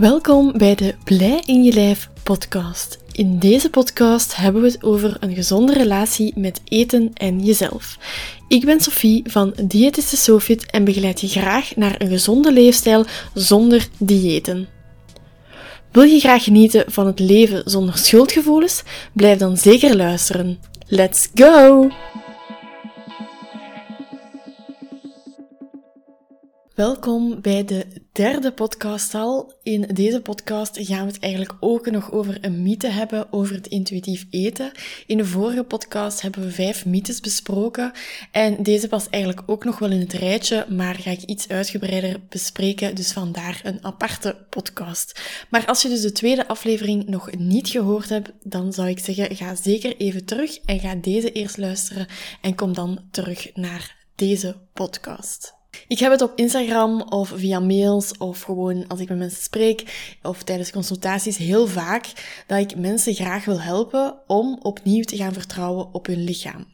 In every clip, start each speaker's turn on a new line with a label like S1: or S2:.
S1: Welkom bij de Blij in je lijf podcast. In deze podcast hebben we het over een gezonde relatie met eten en jezelf. Ik ben Sophie van Diëtiste Sofit en begeleid je graag naar een gezonde leefstijl zonder diëten. Wil je graag genieten van het leven zonder schuldgevoelens? Blijf dan zeker luisteren. Let's go! Welkom bij de derde podcast al. In deze podcast gaan we het eigenlijk ook nog over een mythe hebben over het intuïtief eten. In de vorige podcast hebben we vijf mythes besproken en deze past eigenlijk ook nog wel in het rijtje, maar ga ik iets uitgebreider bespreken, dus vandaar een aparte podcast. Maar als je dus de tweede aflevering nog niet gehoord hebt, dan zou ik zeggen, ga zeker even terug en ga deze eerst luisteren en kom dan terug naar deze podcast. Ik heb het op Instagram of via mails of gewoon als ik met mensen spreek of tijdens consultaties heel vaak dat ik mensen graag wil helpen om opnieuw te gaan vertrouwen op hun lichaam.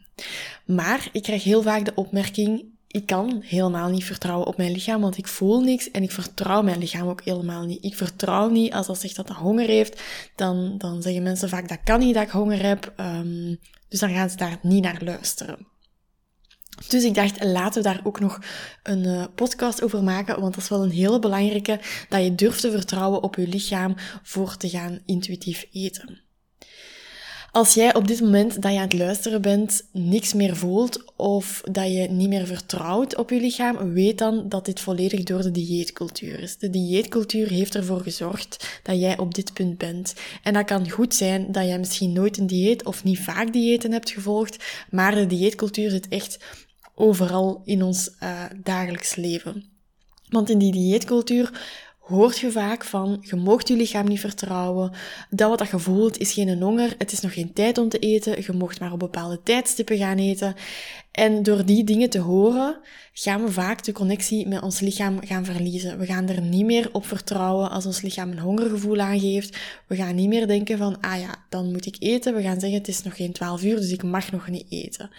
S1: Maar ik krijg heel vaak de opmerking, ik kan helemaal niet vertrouwen op mijn lichaam, want ik voel niks en ik vertrouw mijn lichaam ook helemaal niet. Ik vertrouw niet als dat zegt dat hij honger heeft, dan, dan zeggen mensen vaak dat kan niet dat ik honger heb, um, dus dan gaan ze daar niet naar luisteren. Dus ik dacht, laten we daar ook nog een uh, podcast over maken, want dat is wel een hele belangrijke, dat je durft te vertrouwen op je lichaam voor te gaan intuïtief eten. Als jij op dit moment dat je aan het luisteren bent niks meer voelt of dat je niet meer vertrouwt op je lichaam, weet dan dat dit volledig door de dieetcultuur is. De dieetcultuur heeft ervoor gezorgd dat jij op dit punt bent. En dat kan goed zijn dat jij misschien nooit een dieet of niet vaak diëten hebt gevolgd, maar de dieetcultuur zit echt overal in ons uh, dagelijks leven. Want in die dieetcultuur hoort je vaak van, je moogt je lichaam niet vertrouwen, dat wat dat je voelt is geen honger, het is nog geen tijd om te eten, je mocht maar op bepaalde tijdstippen gaan eten. En door die dingen te horen, gaan we vaak de connectie met ons lichaam gaan verliezen. We gaan er niet meer op vertrouwen als ons lichaam een hongergevoel aangeeft. We gaan niet meer denken van, ah ja, dan moet ik eten. We gaan zeggen, het is nog geen 12 uur, dus ik mag nog niet eten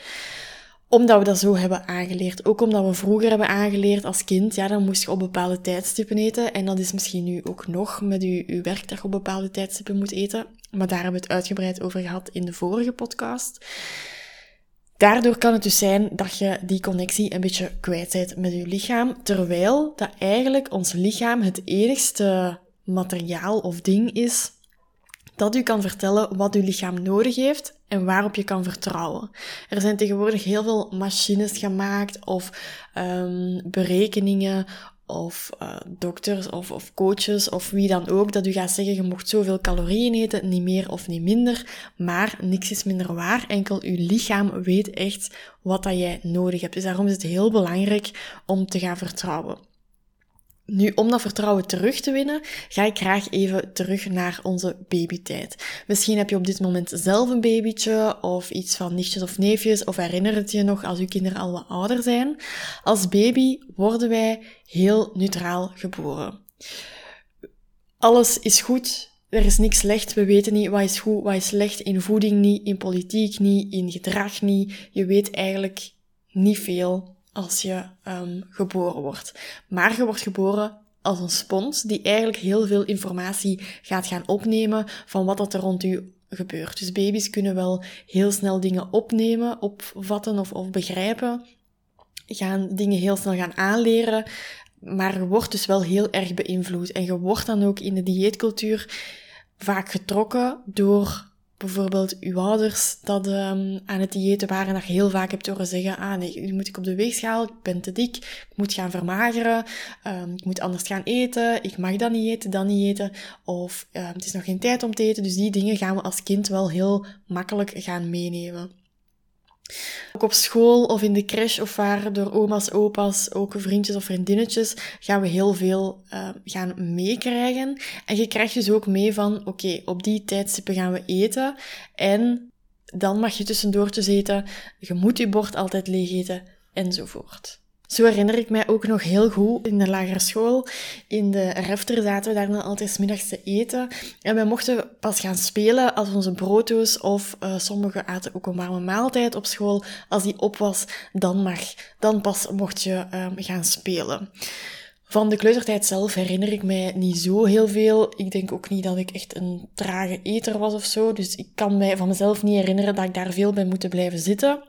S1: omdat we dat zo hebben aangeleerd. Ook omdat we vroeger hebben aangeleerd als kind, ja, dan moest je op bepaalde tijdstippen eten. En dat is misschien nu ook nog met je, je werk dat je op bepaalde tijdstippen moet eten. Maar daar hebben we het uitgebreid over gehad in de vorige podcast. Daardoor kan het dus zijn dat je die connectie een beetje kwijt bent met je lichaam, terwijl dat eigenlijk ons lichaam het enigste materiaal of ding is dat u kan vertellen wat uw lichaam nodig heeft en waarop je kan vertrouwen. Er zijn tegenwoordig heel veel machines gemaakt of um, berekeningen of uh, dokters of, of coaches of wie dan ook, dat u gaat zeggen, je mocht zoveel calorieën eten, niet meer of niet minder, maar niks is minder waar, enkel uw lichaam weet echt wat dat jij nodig hebt. Dus daarom is het heel belangrijk om te gaan vertrouwen. Nu, om dat vertrouwen terug te winnen, ga ik graag even terug naar onze babytijd. Misschien heb je op dit moment zelf een babytje of iets van nichtjes of neefjes of herinner het je nog als uw kinderen al wat ouder zijn. Als baby worden wij heel neutraal geboren. Alles is goed, er is niks slecht, we weten niet wat is goed, wat is slecht, in voeding niet, in politiek niet, in gedrag niet. Je weet eigenlijk niet veel als je um, geboren wordt. Maar je wordt geboren als een spons die eigenlijk heel veel informatie gaat gaan opnemen van wat er rond u gebeurt. Dus baby's kunnen wel heel snel dingen opnemen, opvatten of, of begrijpen, gaan dingen heel snel gaan aanleren, maar je wordt dus wel heel erg beïnvloed. En je wordt dan ook in de dieetcultuur vaak getrokken door bijvoorbeeld uw ouders dat um, aan het diëten waren, dat heel vaak hebt horen zeggen, ah nee, nu moet ik op de weegschaal, ik ben te dik, ik moet gaan vermageren, um, ik moet anders gaan eten, ik mag dat niet eten, dat niet eten, of um, het is nog geen tijd om te eten. Dus die dingen gaan we als kind wel heel makkelijk gaan meenemen. Ook op school of in de crash of waar door oma's, opa's, ook vriendjes of vriendinnetjes gaan we heel veel uh, gaan meekrijgen. En je krijgt dus ook mee van, oké, op die tijdstippen gaan we eten en dan mag je tussendoortjes eten, je moet je bord altijd leeg eten enzovoort. Zo herinner ik mij ook nog heel goed in de lagere school. In de refter zaten we daar dan altijd middags te eten. En we mochten pas gaan spelen als onze brooddoos of uh, sommigen aten ook een warme maaltijd op school. Als die op was, dan mag, dan pas mocht je um, gaan spelen. Van de kleutertijd zelf herinner ik mij niet zo heel veel. Ik denk ook niet dat ik echt een trage eter was of zo. Dus ik kan mij van mezelf niet herinneren dat ik daar veel bij moeten blijven zitten.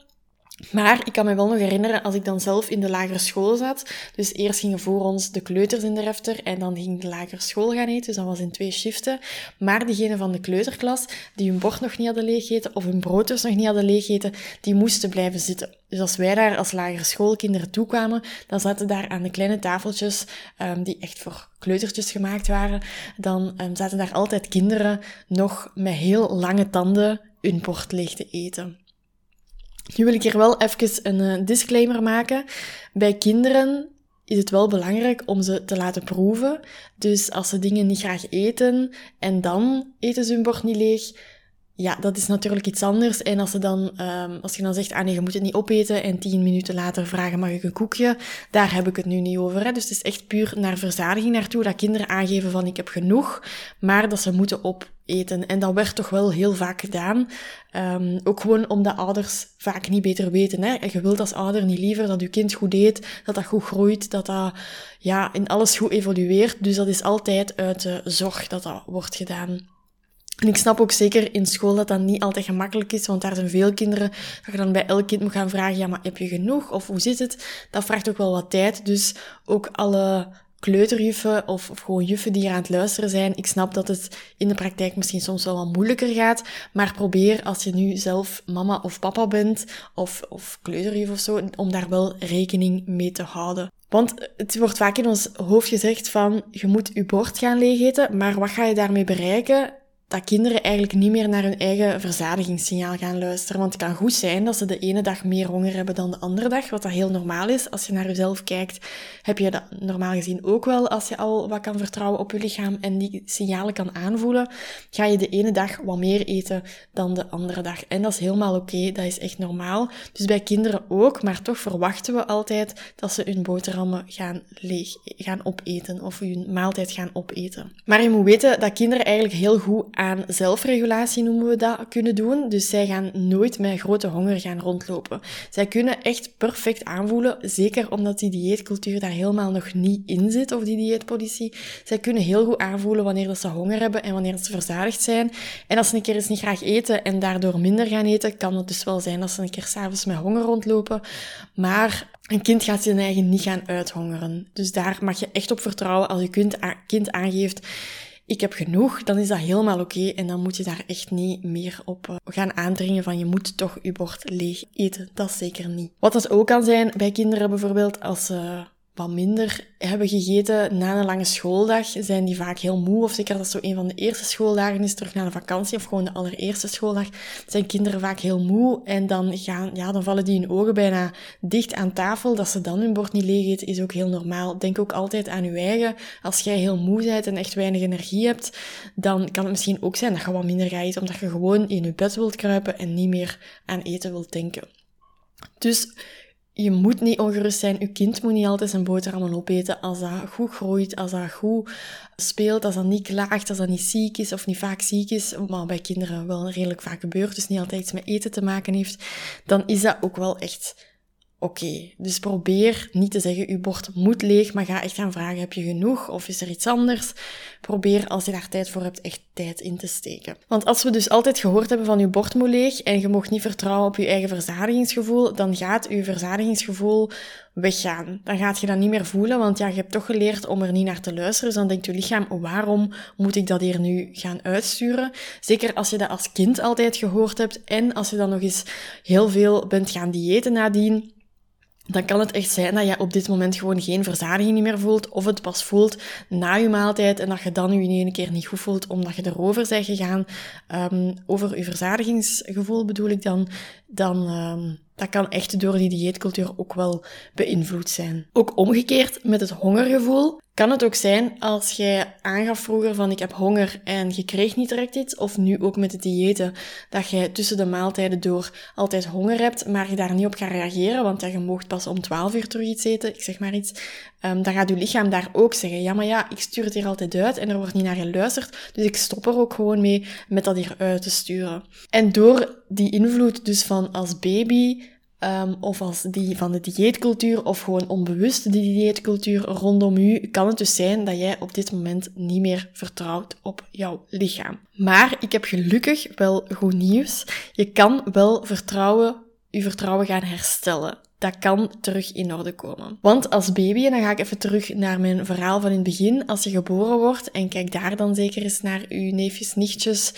S1: Maar ik kan me wel nog herinneren als ik dan zelf in de lagere school zat. Dus eerst gingen voor ons de kleuters in de refter en dan ging de lagere school gaan eten. Dus dat was in twee shiften. Maar diegenen van de kleuterklas die hun bord nog niet hadden leeggeten of hun broodjes nog niet hadden leeggeten, die moesten blijven zitten. Dus als wij daar als lagere schoolkinderen toekwamen, dan zaten daar aan de kleine tafeltjes, um, die echt voor kleutertjes gemaakt waren, dan um, zaten daar altijd kinderen nog met heel lange tanden hun bord leeg te eten. Nu wil ik hier wel even een eh, disclaimer maken. Bij kinderen is het wel belangrijk om ze te laten proeven. Dus als ze dingen niet graag eten en dan eten ze hun bord niet leeg, ja, dat is natuurlijk iets anders. En als, ze dan, um, als je dan zegt, ah nee, je moet het niet opeten en tien minuten later vragen, mag ik een koekje? Daar heb ik het nu niet over. Hè? Dus het is echt puur naar verzadiging naartoe, dat kinderen aangeven van ik heb genoeg, maar dat ze moeten opeten. En dat werd toch wel heel vaak gedaan. Um, ook gewoon omdat ouders vaak niet beter weten. Hè? En je wilt als ouder niet liever dat je kind goed eet, dat dat goed groeit, dat dat ja, in alles goed evolueert. Dus dat is altijd uit de zorg dat dat wordt gedaan. En ik snap ook zeker in school dat dat niet altijd gemakkelijk is, want daar zijn veel kinderen dat je dan bij elk kind moet gaan vragen, ja, maar heb je genoeg? Of hoe zit het? Dat vraagt ook wel wat tijd. Dus ook alle kleuterjuffen of, of gewoon juffen die hier aan het luisteren zijn. Ik snap dat het in de praktijk misschien soms wel wat moeilijker gaat, maar probeer als je nu zelf mama of papa bent, of, of kleuterjuf of zo, om daar wel rekening mee te houden. Want het wordt vaak in ons hoofd gezegd van, je moet je bord gaan leegeten, maar wat ga je daarmee bereiken? Dat kinderen eigenlijk niet meer naar hun eigen verzadigingssignaal gaan luisteren. Want het kan goed zijn dat ze de ene dag meer honger hebben dan de andere dag, wat dat heel normaal is. Als je naar jezelf kijkt, heb je dat normaal gezien ook wel. Als je al wat kan vertrouwen op je lichaam en die signalen kan aanvoelen, ga je de ene dag wat meer eten dan de andere dag. En dat is helemaal oké, dat is echt normaal. Dus bij kinderen ook, maar toch verwachten we altijd dat ze hun boterhammen gaan leeg, gaan opeten of hun maaltijd gaan opeten. Maar je moet weten dat kinderen eigenlijk heel goed aan zelfregulatie noemen we dat, kunnen doen. Dus zij gaan nooit met grote honger gaan rondlopen. Zij kunnen echt perfect aanvoelen, zeker omdat die dieetcultuur daar helemaal nog niet in zit, of die dieetpolitie. Zij kunnen heel goed aanvoelen wanneer dat ze honger hebben en wanneer ze verzadigd zijn. En als ze een keer eens niet graag eten en daardoor minder gaan eten, kan het dus wel zijn dat ze een keer s'avonds met honger rondlopen. Maar een kind gaat zijn eigen niet gaan uithongeren. Dus daar mag je echt op vertrouwen als je kind aangeeft ik heb genoeg, dan is dat helemaal oké. En dan moet je daar echt niet meer op uh, gaan aandringen van je moet toch je bord leeg eten. Dat zeker niet. Wat dat ook kan zijn bij kinderen bijvoorbeeld als ze wat minder hebben gegeten na een lange schooldag, zijn die vaak heel moe. Of zeker dat zo een van de eerste schooldagen is, terug naar de vakantie, of gewoon de allereerste schooldag, zijn kinderen vaak heel moe. En dan, gaan, ja, dan vallen die hun ogen bijna dicht aan tafel. Dat ze dan hun bord niet leeg eten, is ook heel normaal. Denk ook altijd aan je eigen. Als jij heel moe bent en echt weinig energie hebt, dan kan het misschien ook zijn dat je wat minder gaat eten, omdat je gewoon in je bed wilt kruipen en niet meer aan eten wilt denken. Dus je moet niet ongerust zijn. Je kind moet niet altijd zijn boterhammen opeten. Als dat goed groeit, als dat goed speelt, als dat niet klaagt, als dat niet ziek is of niet vaak ziek is, maar bij kinderen wel redelijk vaak gebeurt, dus niet altijd iets met eten te maken heeft, dan is dat ook wel echt oké. Dus probeer niet te zeggen, je bord moet leeg, maar ga echt gaan vragen, heb je genoeg of is er iets anders? Probeer, als je daar tijd voor hebt, echt tijd in te steken. Want als we dus altijd gehoord hebben van je bord moet leeg en je mocht niet vertrouwen op je eigen verzadigingsgevoel, dan gaat je verzadigingsgevoel weggaan. Dan gaat je dat niet meer voelen, want ja, je hebt toch geleerd om er niet naar te luisteren. Dus dan denkt je lichaam, waarom moet ik dat hier nu gaan uitsturen? Zeker als je dat als kind altijd gehoord hebt en als je dan nog eens heel veel bent gaan diëten nadien dan kan het echt zijn dat je op dit moment gewoon geen verzadiging meer voelt, of het pas voelt na je maaltijd en dat je dan je in ene keer niet goed voelt omdat je erover bent gegaan. Um, over je verzadigingsgevoel bedoel ik dan, dan um, dat kan echt door die dieetcultuur ook wel beïnvloed zijn. Ook omgekeerd met het hongergevoel kan het ook zijn als jij aangaf vroeger van ik heb honger en je kreeg niet direct iets, of nu ook met het diëten, dat jij tussen de maaltijden door altijd honger hebt, maar je daar niet op gaat reageren, want je moogt pas om 12 uur terug iets eten, ik zeg maar iets, um, dan gaat je lichaam daar ook zeggen, ja maar ja, ik stuur het hier altijd uit en er wordt niet naar geluisterd, dus ik stop er ook gewoon mee met dat hier uit te sturen. En door die invloed dus van als baby um, of als die van de dieetcultuur, of gewoon onbewust de dieetcultuur rondom u, kan het dus zijn dat jij op dit moment niet meer vertrouwt op jouw lichaam. Maar ik heb gelukkig wel goed nieuws. Je kan wel vertrouwen, je vertrouwen gaan herstellen dat kan terug in orde komen. Want als baby, en dan ga ik even terug naar mijn verhaal van in het begin, als je geboren wordt, en kijk daar dan zeker eens naar uw neefjes, nichtjes,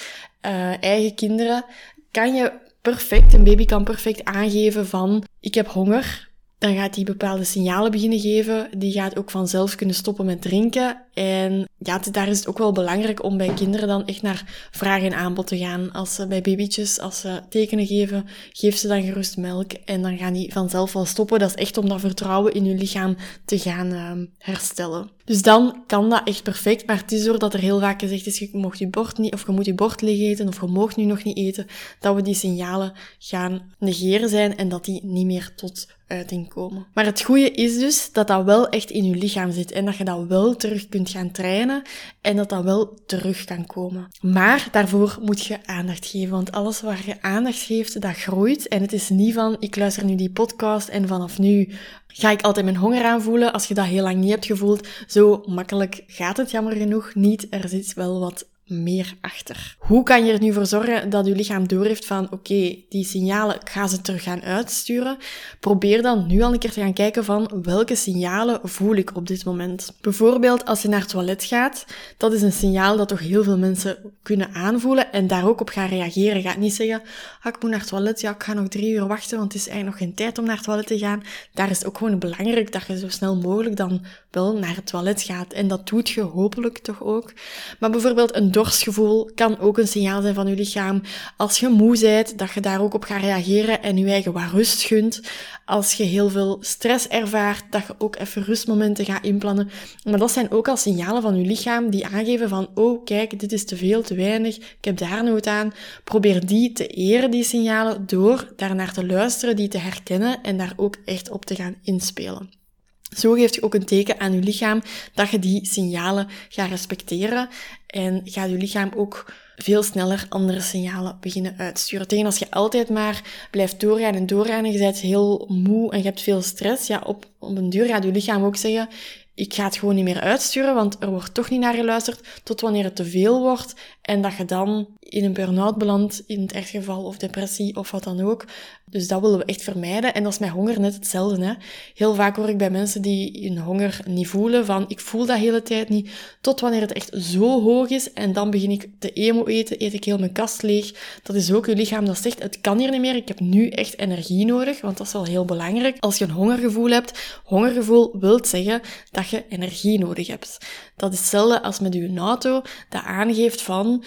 S1: uh, eigen kinderen, kan je perfect, een baby kan perfect aangeven van, ik heb honger, dan gaat hij bepaalde signalen beginnen geven. Die gaat ook vanzelf kunnen stoppen met drinken. En ja, daar is het ook wel belangrijk om bij kinderen dan echt naar vraag en aanbod te gaan. Als ze bij babytjes, als ze tekenen geven, geef ze dan gerust melk. En dan gaan die vanzelf wel stoppen. Dat is echt om dat vertrouwen in je lichaam te gaan uh, herstellen. Dus dan kan dat echt perfect. Maar het is doordat er heel vaak gezegd is, je mocht je bord niet, of je moet je bord leeg eten, of je mag nu nog niet eten, dat we die signalen gaan negeren zijn en dat die niet meer tot uiting komen. Maar het goede is dus dat dat wel echt in je lichaam zit en dat je dat wel terug kunt gaan trainen en dat dat wel terug kan komen. Maar daarvoor moet je aandacht geven, want alles waar je aandacht geeft, dat groeit. En het is niet van, ik luister nu die podcast en vanaf nu ga ik altijd mijn honger aanvoelen. Als je dat heel lang niet hebt gevoeld, zo makkelijk gaat het jammer genoeg niet. Er zit wel wat meer achter. Hoe kan je er nu voor zorgen dat je lichaam doorheeft van oké, die signalen, ik ga ze terug gaan uitsturen? Probeer dan nu al een keer te gaan kijken van welke signalen voel ik op dit moment. Bijvoorbeeld als je naar het toilet gaat, dat is een signaal dat toch heel veel mensen kunnen aanvoelen en daar ook op gaan reageren. Ga niet zeggen, ah, ik moet naar het toilet, ja, ik ga nog drie uur wachten, want het is eigenlijk nog geen tijd om naar het toilet te gaan. Daar is het ook gewoon belangrijk dat je zo snel mogelijk dan wel naar het toilet gaat. En dat doet je hopelijk toch ook. Maar bijvoorbeeld een dorstgevoel kan ook een signaal zijn van je lichaam. Als je moe bent, dat je daar ook op gaat reageren en je eigen wat rust gunt. Als je heel veel stress ervaart, dat je ook even rustmomenten gaat inplannen. Maar dat zijn ook al signalen van je lichaam die aangeven van, oh kijk, dit is te veel, te weinig, ik heb daar nood aan. Probeer die te eren, die signalen, door daarnaar te luisteren, die te herkennen en daar ook echt op te gaan inspelen. Zo geeft je ook een teken aan je lichaam dat je die signalen gaat respecteren en gaat je lichaam ook veel sneller andere signalen beginnen uitsturen. Tegen als je altijd maar blijft doorgaan en doorgaan en je bent heel moe en je hebt veel stress, ja, op, op een duur gaat je lichaam ook zeggen, ik ga het gewoon niet meer uitsturen, want er wordt toch niet naar geluisterd, tot wanneer het te veel wordt en dat je dan in een burn-out belandt, in het ergste geval, of depressie, of wat dan ook. Dus dat willen we echt vermijden. En dat is met honger net hetzelfde. Hè? Heel vaak hoor ik bij mensen die hun honger niet voelen, van ik voel dat hele tijd niet, tot wanneer het echt zo hoog is, en dan begin ik te emo eten, eet ik heel mijn kast leeg. Dat is ook je lichaam dat zegt, het kan hier niet meer, ik heb nu echt energie nodig, want dat is wel heel belangrijk. Als je een hongergevoel hebt, hongergevoel wil zeggen dat je energie nodig hebt. Dat is hetzelfde als met je auto, dat aangeeft van,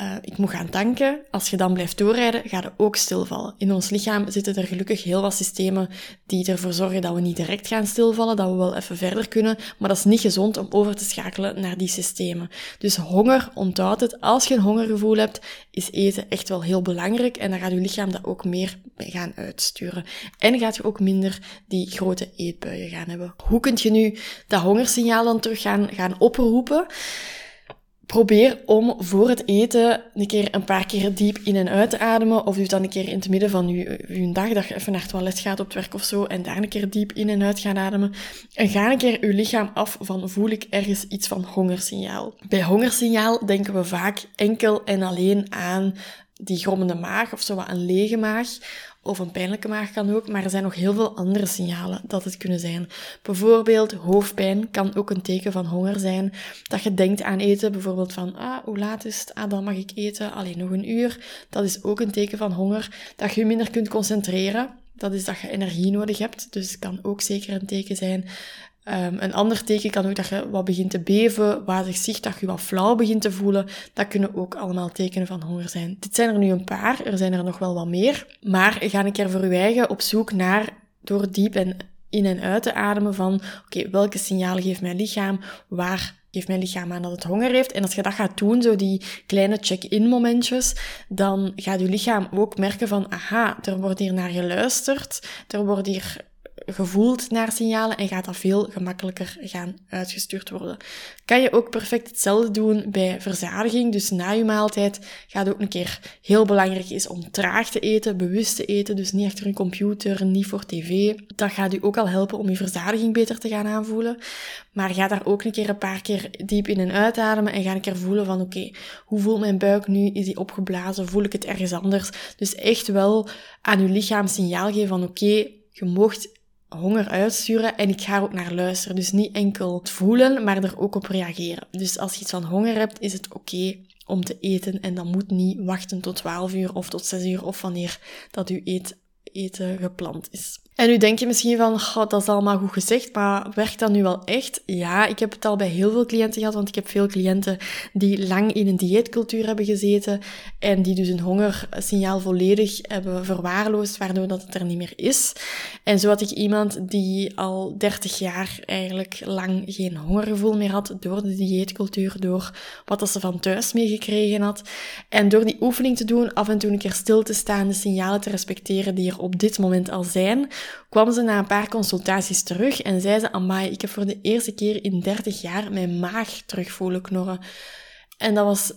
S1: uh, ik moet gaan tanken. Als je dan blijft doorrijden, gaat het ook stilvallen. In ons lichaam zitten er gelukkig heel wat systemen die ervoor zorgen dat we niet direct gaan stilvallen, dat we wel even verder kunnen, maar dat is niet gezond om over te schakelen naar die systemen. Dus honger, onthoud het. Als je een hongergevoel hebt, is eten echt wel heel belangrijk en dan gaat je lichaam dat ook meer gaan uitsturen. En gaat je ook minder die grote eetbuien gaan hebben. Hoe kun je nu dat hongersignaal dan terug gaan, gaan oproepen? Probeer om voor het eten een keer een paar keer diep in en uit te ademen. Of doe dan een keer in het midden van je, je dag, dat je even naar het toilet gaat op het werk of zo. En daar een keer diep in en uit gaan ademen. En ga een keer je lichaam af van voel ik ergens iets van hongersignaal. Bij hongersignaal denken we vaak enkel en alleen aan die grommende maag of zo wat een lege maag of een pijnlijke maag kan ook, maar er zijn nog heel veel andere signalen dat het kunnen zijn. Bijvoorbeeld hoofdpijn kan ook een teken van honger zijn. Dat je denkt aan eten, bijvoorbeeld van, ah, hoe laat is het? Ah, dan mag ik eten, alleen nog een uur. Dat is ook een teken van honger. Dat je minder kunt concentreren. Dat is dat je energie nodig hebt, dus het kan ook zeker een teken zijn. Um, een ander teken kan ook dat je wat begint te beven, wazig zicht, dat je wat flauw begint te voelen. Dat kunnen ook allemaal tekenen van honger zijn. Dit zijn er nu een paar, er zijn er nog wel wat meer. Maar ga een keer voor je eigen op zoek naar, door diep en in en uit te ademen van, oké, welke signalen geeft mijn lichaam? Waar geeft mijn lichaam aan dat het honger heeft? En als je dat gaat doen, zo die kleine check-in momentjes, dan gaat je lichaam ook merken van, aha, er wordt hier naar geluisterd, er wordt hier gevoeld naar signalen en gaat dat veel gemakkelijker gaan uitgestuurd worden. Kan je ook perfect hetzelfde doen bij verzadiging. Dus na je maaltijd gaat ook een keer heel belangrijk is om traag te eten, bewust te eten. Dus niet achter een computer, niet voor tv. Dat gaat u ook al helpen om je verzadiging beter te gaan aanvoelen. Maar ga daar ook een keer een paar keer diep in en uitademen en ga een keer voelen van oké, hoe voelt mijn buik nu? Is die opgeblazen? Voel ik het ergens anders? Dus echt wel aan uw lichaam signaal geven van oké, je mocht honger uitsturen en ik ga ook naar luisteren. Dus niet enkel het voelen, maar er ook op reageren. Dus als je iets van honger hebt, is het oké om te eten en dan moet niet wachten tot 12 uur of tot 6 uur of wanneer dat uw eet, eten gepland is. En nu denk je misschien van, dat is allemaal goed gezegd, maar werkt dat nu wel echt? Ja, ik heb het al bij heel veel cliënten gehad, want ik heb veel cliënten die lang in een dieetcultuur hebben gezeten en die dus een hongersignaal volledig hebben verwaarloosd, waardoor dat het er niet meer is. En zo had ik iemand die al 30 jaar eigenlijk lang geen hongergevoel meer had door de dieetcultuur, door wat ze van thuis meegekregen had. En door die oefening te doen, af en toe een keer stil te staan, de signalen te respecteren die er op dit moment al zijn, kwam ze na een paar consultaties terug en zei ze, amai, ik heb voor de eerste keer in 30 jaar mijn maag terug voelen knorren. En dat was,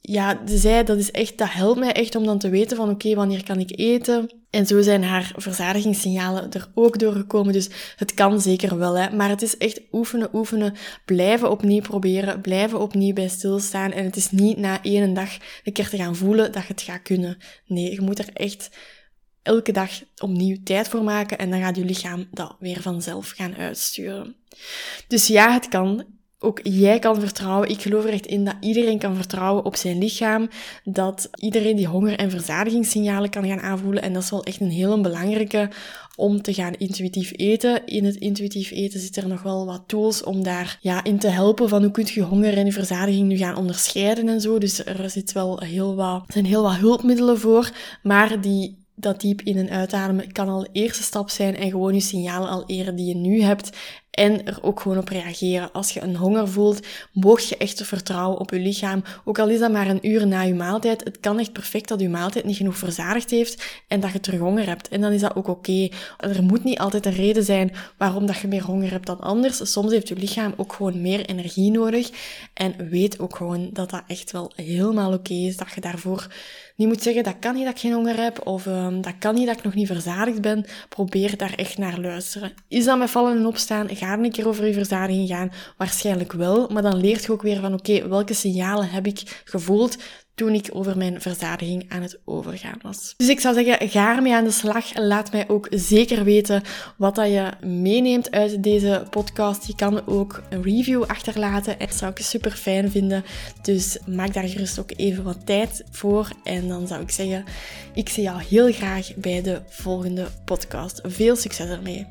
S1: ja, ze zei, dat is echt, dat helpt mij echt om dan te weten van, oké, wanneer kan ik eten? En zo zijn haar verzadigingssignalen er ook doorgekomen. Dus het kan zeker wel, hè. Maar het is echt oefenen, oefenen, blijven opnieuw proberen, blijven opnieuw bij stilstaan. En het is niet na één dag een keer te gaan voelen dat je het gaat kunnen. Nee, je moet er echt elke dag opnieuw tijd voor maken en dan gaat je lichaam dat weer vanzelf gaan uitsturen. Dus ja, het kan. Ook jij kan vertrouwen. Ik geloof er echt in dat iedereen kan vertrouwen op zijn lichaam. Dat iedereen die honger- en verzadigingssignalen kan gaan aanvoelen. En dat is wel echt een hele belangrijke om te gaan intuïtief eten. In het intuïtief eten zitten er nog wel wat tools om daar ja, in te helpen van hoe kun je honger en verzadiging nu gaan onderscheiden en zo. Dus er zit wel heel wat, zijn heel wat hulpmiddelen voor. Maar die dat diep in- en uitademen kan al de eerste stap zijn en gewoon je signalen al eren die je nu hebt en er ook gewoon op reageren. Als je een honger voelt, mocht je echt vertrouwen op je lichaam. Ook al is dat maar een uur na je maaltijd. Het kan echt perfect dat je maaltijd niet genoeg verzadigd heeft en dat je terug honger hebt. En dan is dat ook oké. Er moet niet altijd een reden zijn waarom dat je meer honger hebt dan anders. Soms heeft je lichaam ook gewoon meer energie nodig. En weet ook gewoon dat dat echt wel helemaal oké is. Dat je daarvoor niet moet zeggen, dat kan niet dat ik geen honger heb, of um, dat kan niet dat ik nog niet verzadigd ben. Probeer daar echt naar luisteren. Is dat met vallen en opstaan? Ga een keer over je verzadiging gaan? Waarschijnlijk wel, maar dan leert je ook weer van, oké, welke signalen heb ik gevoeld toen ik over mijn verzadiging aan het overgaan was. Dus ik zou zeggen, ga ermee aan de slag. Laat mij ook zeker weten wat dat je meeneemt uit deze podcast. Je kan ook een review achterlaten. Dat zou ik super fijn vinden. Dus maak daar gerust ook even wat tijd voor. En dan zou ik zeggen, ik zie jou heel graag bij de volgende podcast. Veel succes ermee.